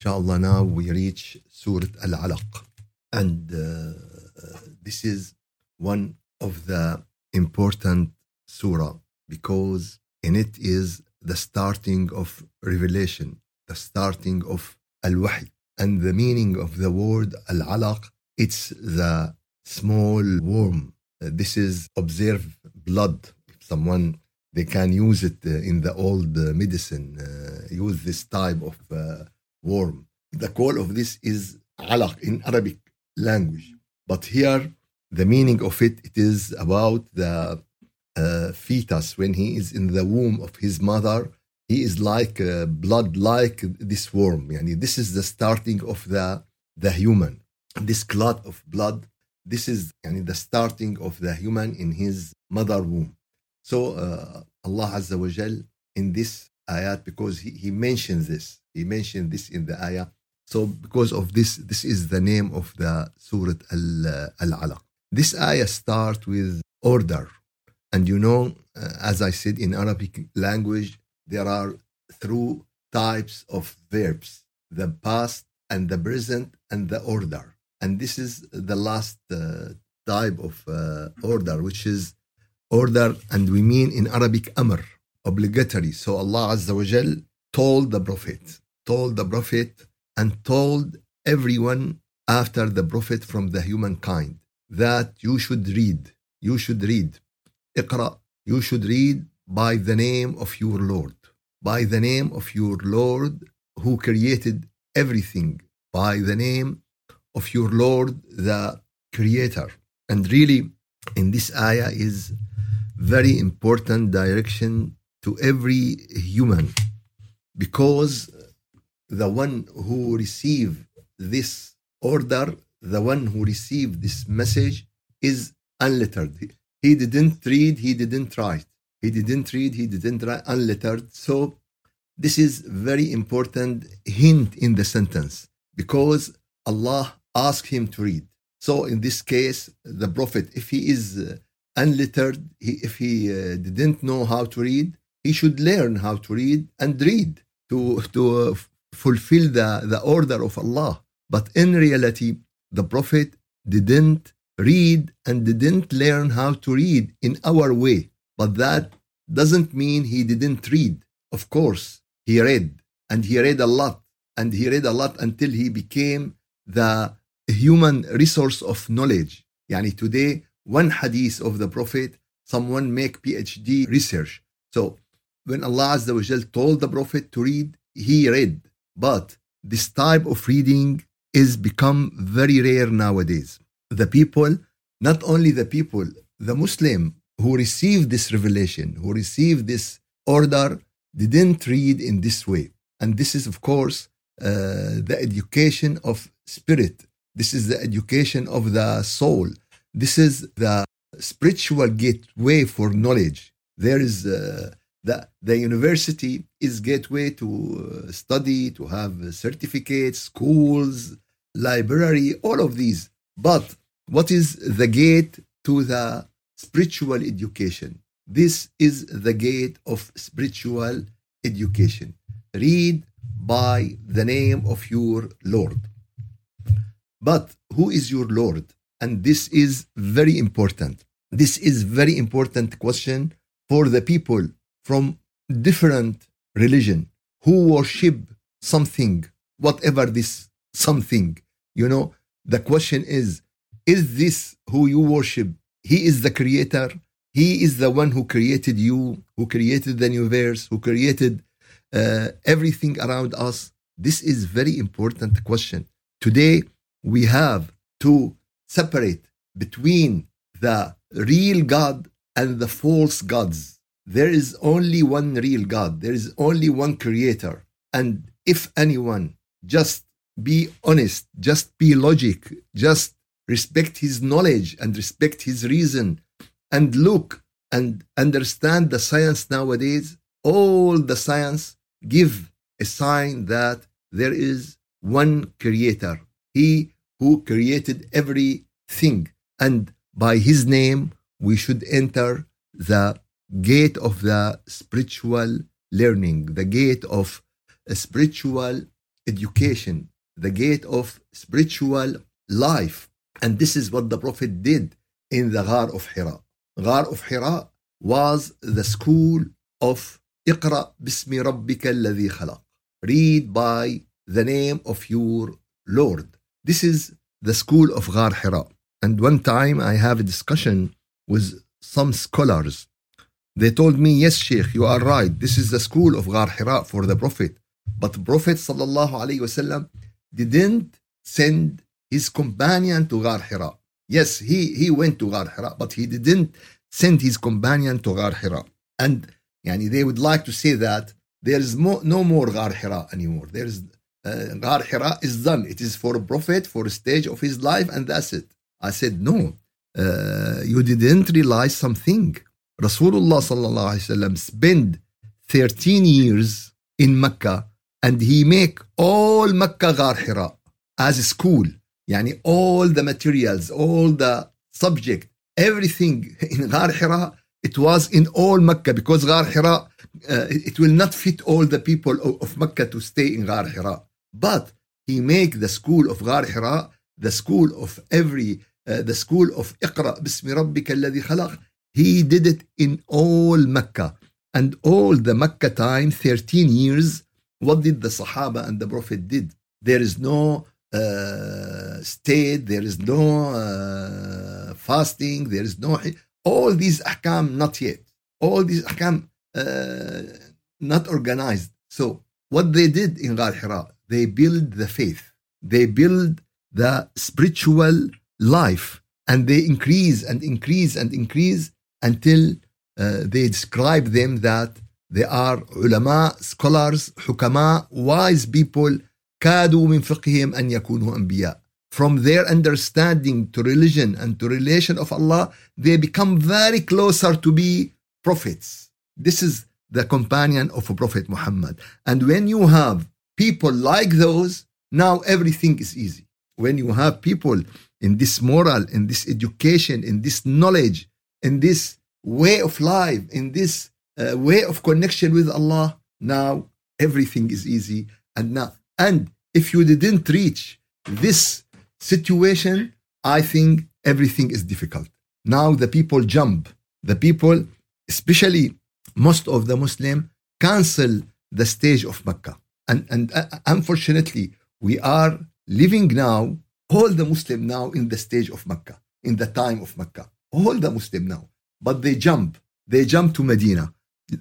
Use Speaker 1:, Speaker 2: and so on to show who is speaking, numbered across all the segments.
Speaker 1: Inshallah, now we reach Surah Al Alaq. And uh, this is one of the important surah because in it is the starting of revelation, the starting of Al Wahy. And the meaning of the word Al Alaq, it's the small worm. Uh, this is observe blood. If someone they can use it uh, in the old uh, medicine, uh, use this type of worm. The call of this is alaq in Arabic language. But here, the meaning of it, it is about the uh, fetus when he is in the womb of his mother. He is like uh, blood, like this worm. Yani this is the starting of the the human. This clot of blood. This is yani, the starting of the human in his mother womb. So uh, Allah Azza wa Jal in this ayat because he, he mentions this. He mentioned this in the ayah. So because of this, this is the name of the Surah Al-Alaq. This ayah start with order. And you know, uh, as I said in Arabic language, there are three types of verbs, the past and the present and the order. And this is the last uh, type of uh, order, which is order, and we mean in Arabic amr, obligatory. So Allah Azza wa Jal told the Prophet, told the Prophet, and told everyone after the Prophet from the humankind that you should read, you should read. Iqra, you should read by the name of your Lord, by the name of your Lord who created everything, by the name of your Lord, the Creator. And really, in this ayah is very important direction to every human because the one who receive this order the one who received this message is unlettered. He didn't read he didn't write. He didn't read he didn't write unlettered. So this is very important hint in the sentence because allah asked him to read. So in this case the prophet if he is uh, unlettered, he, if he uh, didn't know how to read, he should learn how to read and read to, to uh, fulfill the, the order of Allah. But in reality, the Prophet didn't read and didn't learn how to read in our way. But that doesn't mean he didn't read. Of course, he read and he read a lot and he read a lot until he became the human resource of knowledge. Yani today, one hadith of the Prophet, someone make PhD research. So when Allah Azza wa told the Prophet to read, he read. But this type of reading is become very rare nowadays. The people, not only the people, the Muslim who received this revelation, who received this order, didn't read in this way. And this is, of course, uh, the education of spirit. This is the education of the soul. This is the spiritual gateway for knowledge. There is uh, the, the university is gateway to uh, study, to have certificates, schools, library, all of these. But what is the gate to the spiritual education? This is the gate of spiritual education. Read by the name of your Lord. But who is your Lord? And this is very important. This is very important question for the people from different religion who worship something, whatever this something. You know, the question is, is this who you worship? He is the creator. He is the one who created you, who created the universe, who created uh, everything around us. This is very important question. Today we have to separate between the real God and the false gods. There is only one real God. There is only one creator. And if anyone just be honest, just be logic, just respect his knowledge and respect his reason and look and understand the science nowadays, all the science give a sign that there is one creator. He who created everything. And by his name, we should enter the gate of the spiritual learning, the gate of spiritual education, the gate of spiritual life. And this is what the Prophet did in the Ghar of Hira. Ghar of Hira was the school of Iqra bismi rabbika alladhi khalaq. Read by the name of your Lord. This is the school of Ghar Hira. And one time I have a discussion with some scholars. They told me, yes, Sheikh, you are right. This is the school of Ghar Hira for the Prophet. But Prophet sallallahu alaihi wasallam didn't send his companion to Ghar Hira. Yes, he, he went to Ghar Hira, but he didn't send his companion to Ghar Hira. And yani, they would like to say that there is mo- no more Ghar Hira anymore. There is uh, Ghar Hira is done. It is for a prophet, for a stage of his life, and that's it. I said, no, uh, you didn't realize something. Rasulullah sallallahu alaihi wasallam spent 13 years in Mecca and he make all Mecca Ghar Hira as a school. Yani all the materials, all the subject, everything in Ghar Hira, it was in all Mecca because Ghar Hira, uh, it will not fit all the people of, of Mecca to stay in Ghar Hira. But he make the school of Ghar Hira, the school of every, uh, the school of Iqra bismi rabbika alladhi khalaq. He did it in all Mecca. And all the Mecca time, 13 years, what did the Sahaba and the Prophet did? There is no uh, state, there is no uh, fasting, there is no... All these ahkam not yet. All these ahkam uh, not organized. So what they did in Ghar Hira, they build the faith. They build the spiritual life and they increase and increase and increase until uh, they describe them that they are ulama, scholars, حكماء, wise people كادوا من فقههم أن يكونوا أنبياء. From their understanding to religion and to relation of Allah, they become very closer to be prophets. This is the companion of a Prophet Muhammad. And when you have people like those, now everything is easy. When you have people in this moral, in this education, in this knowledge, in this way of life, in this uh, way of connection with Allah, now everything is easy. And now, and if you didn't reach this situation, I think everything is difficult. Now the people jump. The people, especially most of the Muslim, cancel the stage of Mecca. And, and uh, unfortunately, we are living now, all the Muslim now in the stage of Mecca, in the time of Mecca. All the Muslim now. But they jump. They jump to Medina.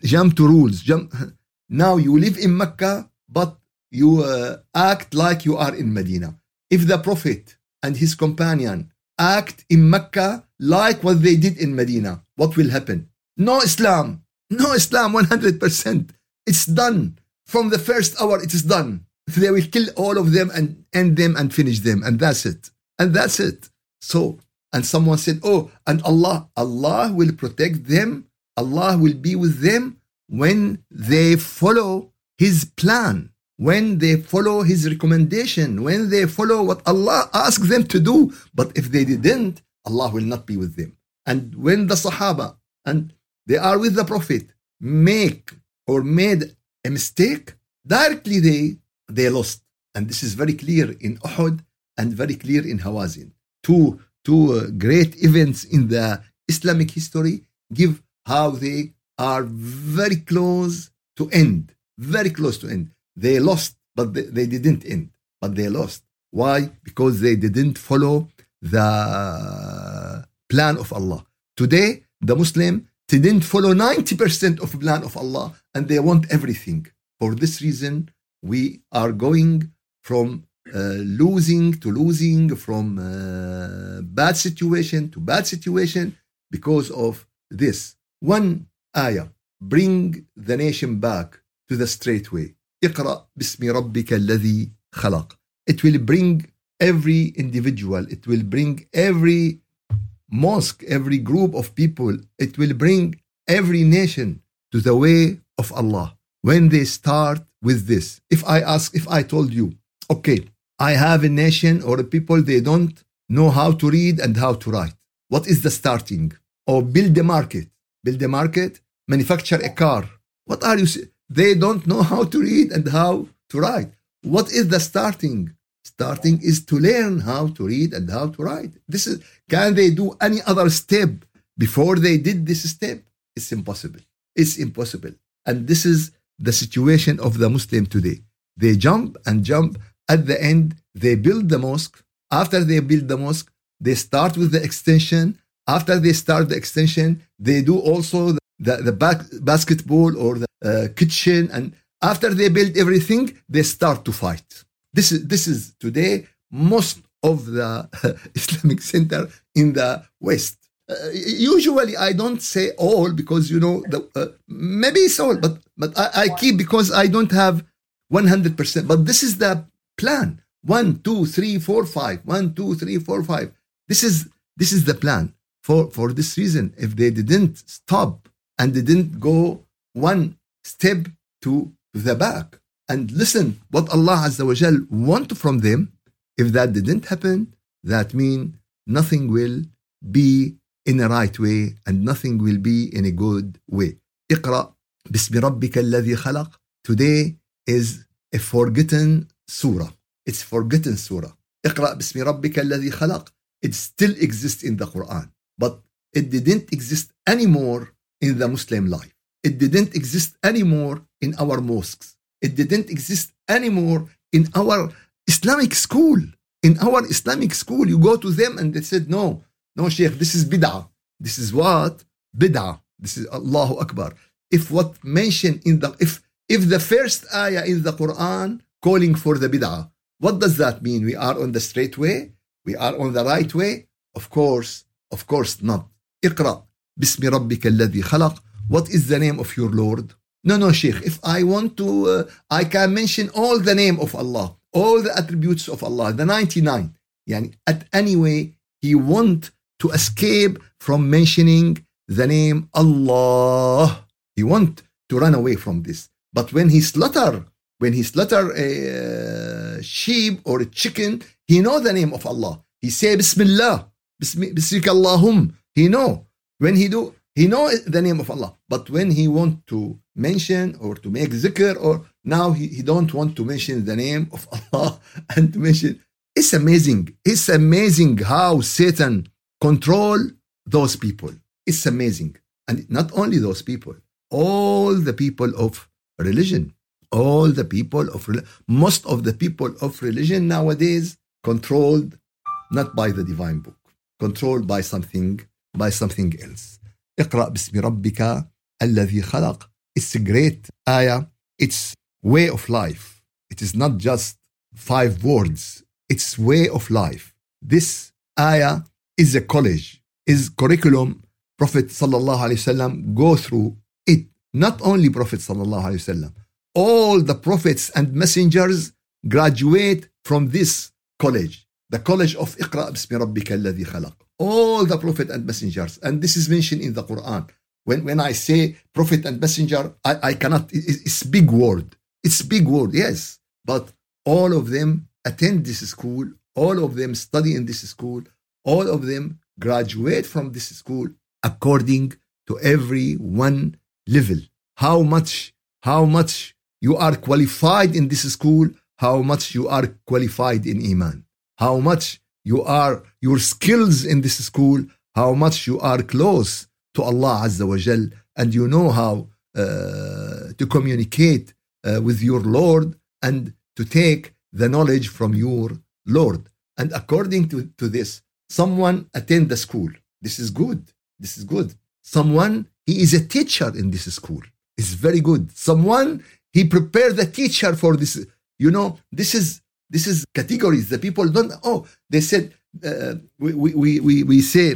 Speaker 1: Jump to rules. Jump. Now you live in mecca but you uh, act like you are in medina. If the prophet and his companion act in mecca like what they did in medina what will happen? No islam. No islam 100% it's done. From the first hour it is done. They will kill all of them and end them and finish them. And that's it. And that's it. So and someone said oh and allah allah will protect them Allah will be with them when they follow His plan, when they follow His recommendation, when they follow what Allah asked them to do. But if they didn't, Allah will not be with them. And when the Sahaba and they are with the Prophet make or made a mistake, directly they they lost. And this is very clear in Uhud and very clear in Hawazin. Two two uh, great events in the Islamic history give how they are very close to end, very close to end. They lost, but they, they didn't end, but they lost. Why? Because they didn't follow the plan of Allah. Today, the Muslim didn't follow 90% of plan of Allah and they want everything. For this reason, we are going from losing to losing, from uh, bad situation to bad situation because of this. One ayah bring the nation back to the straight way. اقرأ باسم ربك الذي خلق. It will bring every individual, it will bring every mosque, every group of people, it will bring every nation to the way of Allah. When they start with this, if I ask, if I told you, okay, I have a nation or a people, they don't know how to read and how to write. What is the starting? Or build a market build a market, manufacture a car. What are you? They don't know how to read and how to write. what is the starting? Starting is to learn how to read and how to write. This is can they do any other step before they did this step? It's impossible. It's impossible. And this is the situation of the Muslim today. They jump and jump. At the end, they build the mosque. After they build the mosque, they start with the extension. After they start the extension, they do also the, the, the back, basketball or the uh, kitchen. And after they build everything, they start to fight. This is, this is today most of the Islamic center in the West. Uh, usually I don't say all because you know the, uh, maybe it's all, but but I, I keep because I don't have 100%. But this is the plan. One, two, three, four, five. One, two, three, four, five. This is this is the plan. For for this reason, if they didn't stop and they didn't go one step to the back and listen what Allah Azza wa Jal want from them, if that didn't happen, that mean nothing will be in a right way and nothing will be in a good way. اقرأ باسم ربك الذي خلق. Today is a forgotten surah. It's forgotten surah. اقرأ باسم ربك الذي خلق. It still exists in the Quran, but it didn't exist anymore in the Muslim life. It didn't exist anymore in our mosques. It didn't exist anymore in our Islamic school. In our Islamic school, you go to them and they said, no, no, Sheikh, this is bid'ah. This is what? Bid'ah. This is Allahu Akbar. If what mentioned in the, if, if the first ayah in the Quran calling for the bid'ah, what does that mean? We are on the straight way? We are on the right way? Of course, of course not. اقرأ باسم ربك الذي خلق. What is the name of your Lord? No, no, Sheikh. If I want to, uh, I can mention all the name of Allah, all the attributes of Allah, the 99. Yani, at any way, he want to escape from mentioning the name Allah. He want to run away from this. But when he slaughter, when he slaughter a uh, sheep or a chicken, he know the name of Allah. He say Bismillah, Bismika Allahum. He know. When he do, he know the name of Allah. But when he want to mention or to make zikr or now he, he don't want to mention the name of Allah and to mention it's amazing. It's amazing how Satan control those people. It's amazing. And not only those people, all the people of religion, all the people of most of the people of religion nowadays controlled not by the divine book, controlled by something by something else. اقرأ باسم ربك الذي خلق. It's a great ayah. It's way of life. It is not just five words. It's way of life. This ayah is a college, is curriculum. Prophet sallallahu alaihi wasallam go through it. Not only Prophet sallallahu alaihi wasallam. all the prophets and messengers graduate from this college. The college of Iqra bismi rabbika alladhi khalaq. All the prophet and messengers. And this is mentioned in the Quran. When, when I say prophet and messenger, I, I cannot, it's big word. It's big word, yes. But all of them attend this school. All of them study in this school. All of them graduate from this school according to every one level. How much, how much you are qualified in this school, how much you are qualified in Iman, how much you are, your skills in this school, how much you are close to Allah Azza wa Jal, and you know how uh, to communicate uh, with your Lord and to take the knowledge from your Lord. And according to, to this, someone attend the school. This is good. This is good. Someone, he is a teacher in this school. It's very good. Someone, he prepared the teacher for this. You know, this is this is categories. The people don't. Oh, they said uh, we, we we we say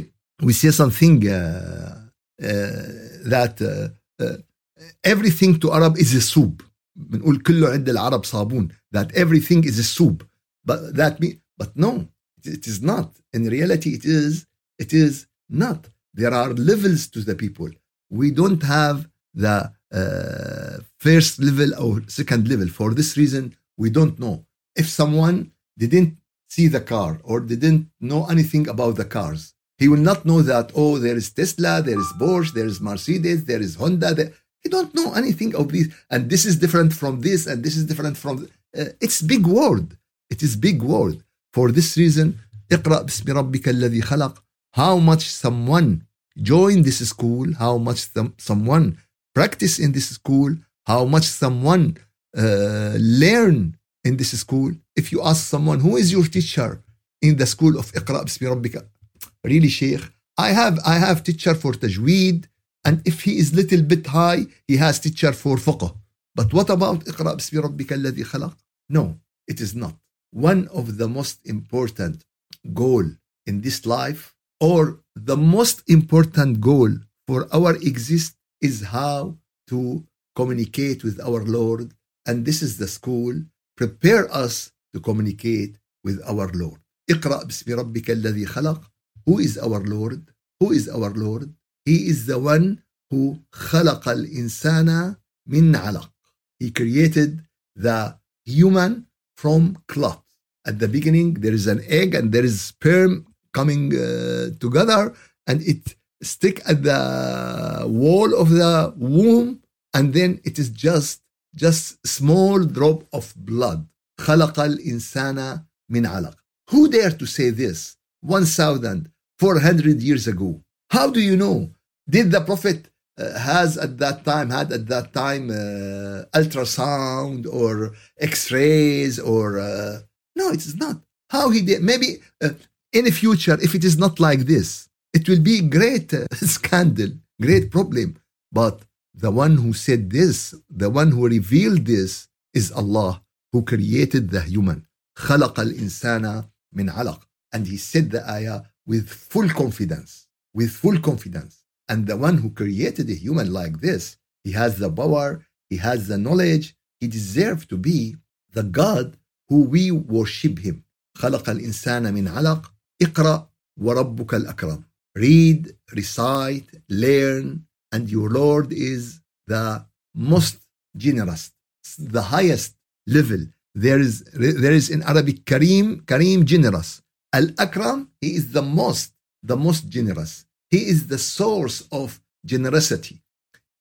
Speaker 1: we say something uh, uh, that uh, uh, everything to Arab is a soup. بنقول كله عند العرب صابون that everything is a soup but that mean but no it is not in reality it is it is not there are levels to the people we don't have the uh, first level or second level for this reason we don't know if someone didn't see the car or didn't know anything about the cars he will not know that oh there is tesla there is porsche there is mercedes there is honda there, he don't know anything of this and this is different from this and this is different from uh, it's big word it is big word for this reason اقرأ باسم ربك الذي خلق how much someone join this school how much some, someone practice in this school how much someone uh, learn in this school. If you ask someone, who is your teacher in the school of Iqra bismi rabbika? Really, Sheikh, I have, I have teacher for tajweed. And if he is little bit high, he has teacher for fiqh. But what about Iqra bismi rabbika alladhi khalaq? No, it is not. One of the most important goal in this life or the most important goal for our exist is how to communicate with our Lord and this is the school prepare us to communicate with our Lord اقرأ باسم ربك الذي خلق Who is our Lord? Who is our Lord? He is the one who خلق الإنسان من علق. He created the human from clot. At the beginning, there is an egg and there is sperm coming uh, together and it stick at the wall of the womb and then it is just just small drop of blood. خلق الإنسان من علق. Who dare to say this 1,400 years ago? How do you know? Did the Prophet uh, has at that time had at that time uh, ultrasound or X-rays or uh, no, it is not. How he did? Maybe uh, in the future, if it is not like this, it will be great uh, scandal, great problem. But the one who said this, the one who revealed this, is Allah, who created the human. خلق الإنسان من علق. And he said the ayah with full confidence, with full confidence. And the one who created a human like this, he has the power, he has the knowledge, he deserves to be the God who we worship him. خلق الإنسان من علق اقرأ وربك الأكرم. Read, recite, learn, and your Lord is the most generous, the highest level. There is, there is in Arabic Kareem, Kareem generous. Al-Akram, he is the most, the most generous. He is the source of generosity.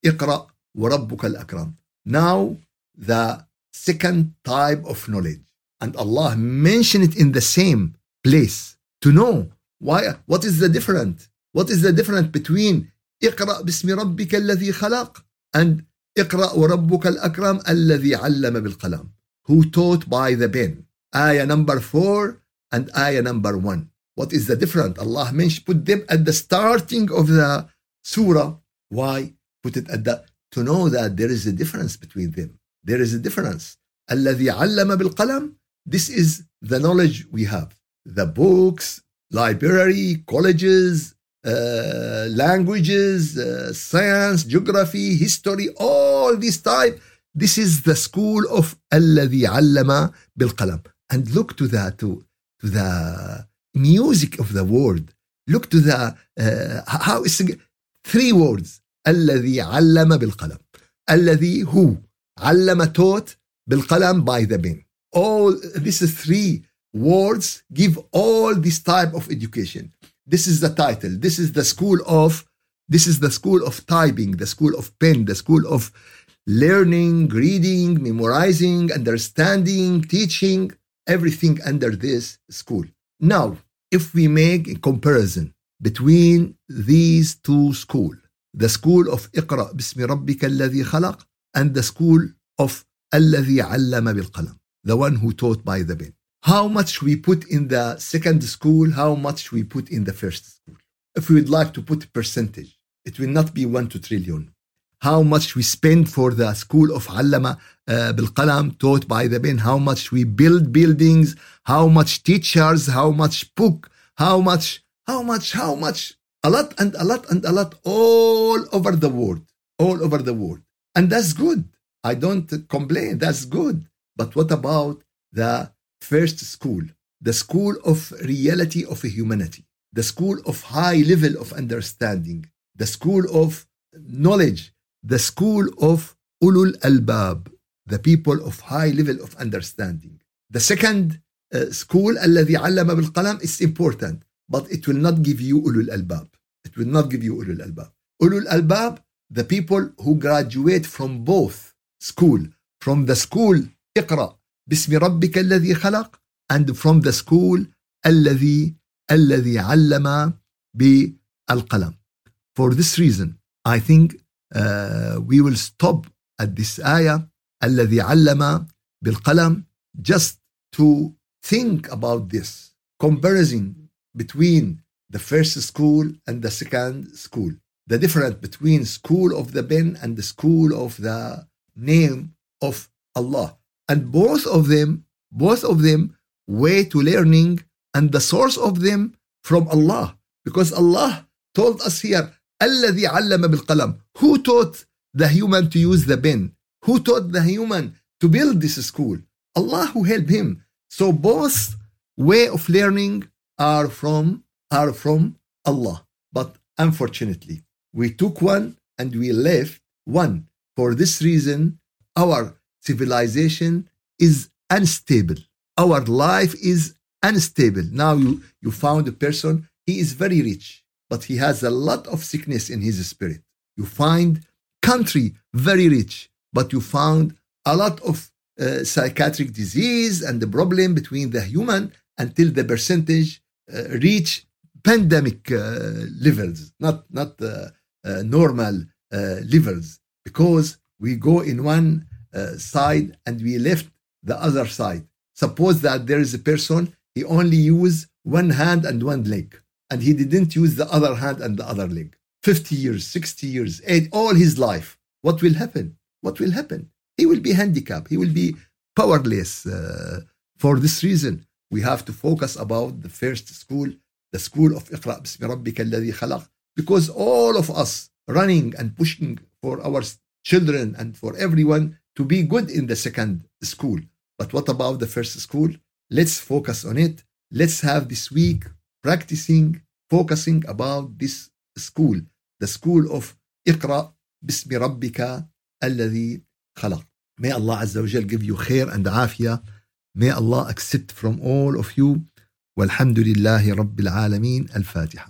Speaker 1: اقرأ وربك الأكرم. Now, the second type of knowledge. And Allah mentioned it in the same place to know why, what is the difference? What is the difference between اقرأ باسم ربك الذي خلق and اقرأ وربك الأكرم الذي علم بالقلم who taught by the pen. Ayah number four and ayah number one. What is the difference? Allah mentioned put them at the starting of the surah. Why? Put it at the to know that there is a difference between them. There is a difference. الذي علم بالقلم. This is the knowledge we have. The books, library, colleges, uh, languages, uh, science, geography, history, all this type. This is the school of الذي علم بالقلم. And look to that to to the music of the word. Look to the uh, how is three words الذي علم بالقلم الذي who علم taught بالقلم by the pen all this is three words give all this type of education this is the title this is the school of this is the school of typing the school of pen the school of learning reading memorizing understanding teaching everything under this school. Now, if we make a comparison between these two schools, the school of اقرأ باسم ربك الذي خلق and the school of الذي علم بالقلم, the one who taught by the pen. How much we put in the second school, how much we put in the first school. If we would like to put percentage, it will not be one to trillion how much we spend for the school of Allama uh, Bilqalam taught by the pen, how much we build buildings, how much teachers, how much book, how much, how much, how much, a lot and a lot and a lot all over the world, all over the world. And that's good. I don't complain. That's good. But what about the first school, the school of reality of humanity, the school of high level of understanding, the school of knowledge, the school of ulul albab, the people of high level of understanding. The second uh, school, الذي علم بالقلم, is important, but it will not give you ulul albab. It will not give you ulul albab. Ulul albab, the people who graduate from both school, from the school اقرأ باسم ربك الذي خلق and from the school الذي الذي علم بالقلم. For this reason, I think uh, we will stop at this ayah الذي علم بالقلم just to think about this comparison between the first school and the second school the difference between school of the pen and the school of the name of Allah and both of them both of them way to learning and the source of them from Allah because Allah told us here الذي علم بالقلم who taught the human to use the pen who taught the human to build this school Allah who helped him so both way of learning are from are from Allah but unfortunately we took one and we left one for this reason our civilization is unstable. Our life is unstable. Now you you found a person he is very rich but he has a lot of sickness in his spirit. You find country very rich but you found a lot of uh, psychiatric disease and the problem between the human until the percentage uh, reach pandemic uh, levels, not not uh, uh, normal uh, levels, because we go in one uh, side and we left the other side. Suppose that there is a person, he only use one hand and one leg, and he didn't use the other hand and the other leg. 50 years, 60 years, eight, all his life. What will happen? What will happen? He will be handicapped. He will be powerless. Uh, for this reason, we have to focus about the first school, the school of Iqra bismi khalaq. Because all of us running and pushing for our children and for everyone to be good in the second school. But what about the first school? Let's focus on it. Let's have this week practicing, focusing about this school, the school of اقرأ باسم ربك الذي خلق. May Allah Azza wa Jal give you khair and afia. May Allah accept from all of you. والحمد لله رب العالمين الفاتحة